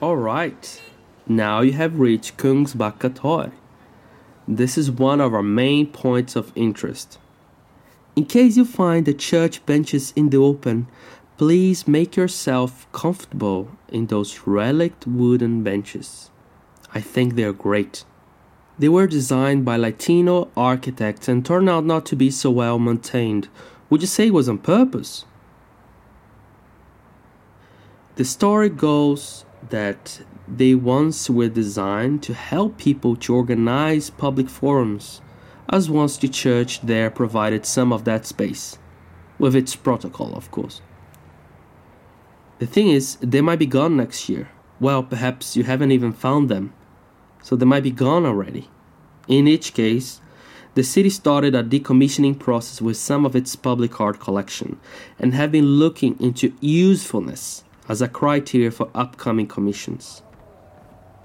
Alright, now you have reached Kungsbacka Torg. This is one of our main points of interest. In case you find the church benches in the open, please make yourself comfortable in those relict wooden benches. I think they are great. They were designed by Latino architects and turned out not to be so well maintained. Would you say it was on purpose? The story goes that they once were designed to help people to organize public forums, as once the church there provided some of that space, with its protocol, of course. The thing is, they might be gone next year. Well, perhaps you haven't even found them, so they might be gone already. In each case, the city started a decommissioning process with some of its public art collection and have been looking into usefulness as a criteria for upcoming commissions.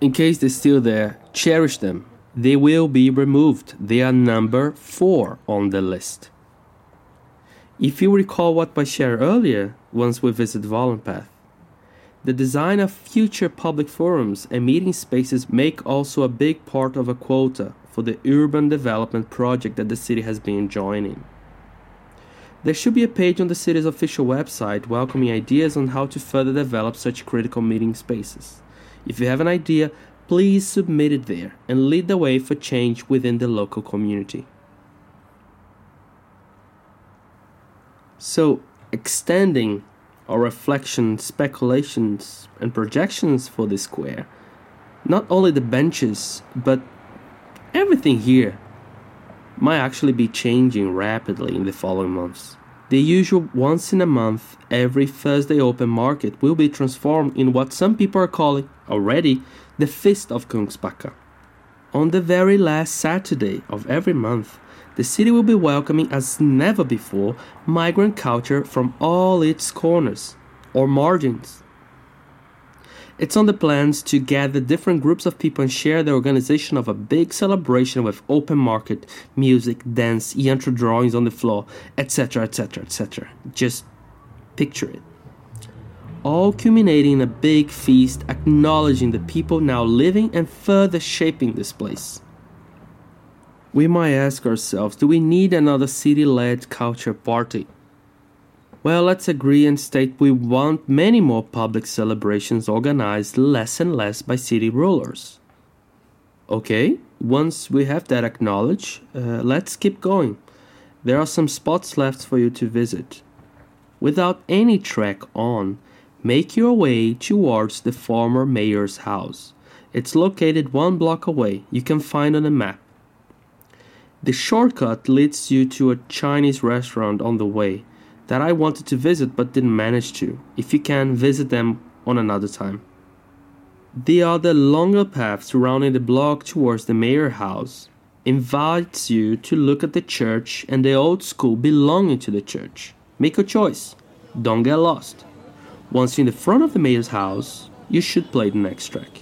In case they're still there, cherish them. They will be removed. They are number 4 on the list. If you recall what I shared earlier, once we visit Vollenpath, the design of future public forums and meeting spaces make also a big part of a quota for the urban development project that the city has been joining. There should be a page on the city's official website welcoming ideas on how to further develop such critical meeting spaces. If you have an idea, please submit it there and lead the way for change within the local community. So, extending our reflections, speculations, and projections for the square, not only the benches, but everything here might actually be changing rapidly in the following months. The usual once in a month, every Thursday open market will be transformed in what some people are calling already the Feast of Kungsbacka. On the very last Saturday of every month, the city will be welcoming as never before migrant culture from all its corners or margins. It's on the plans to gather different groups of people and share the organization of a big celebration with open market, music, dance, yantra drawings on the floor, etc., etc., etc. Just picture it. All culminating in a big feast acknowledging the people now living and further shaping this place. We might ask ourselves do we need another city led culture party? Well, let's agree and state we want many more public celebrations organized less and less by city rulers. Okay, once we have that acknowledged, uh, let's keep going. There are some spots left for you to visit. Without any trek on, make your way towards the former mayor's house. It's located one block away. You can find on a map. The shortcut leads you to a Chinese restaurant on the way that I wanted to visit but didn't manage to. If you can, visit them on another time. The other longer path surrounding the block towards the mayor house invites you to look at the church and the old school belonging to the church. Make a choice. Don't get lost. Once in the front of the mayor's house, you should play the next track.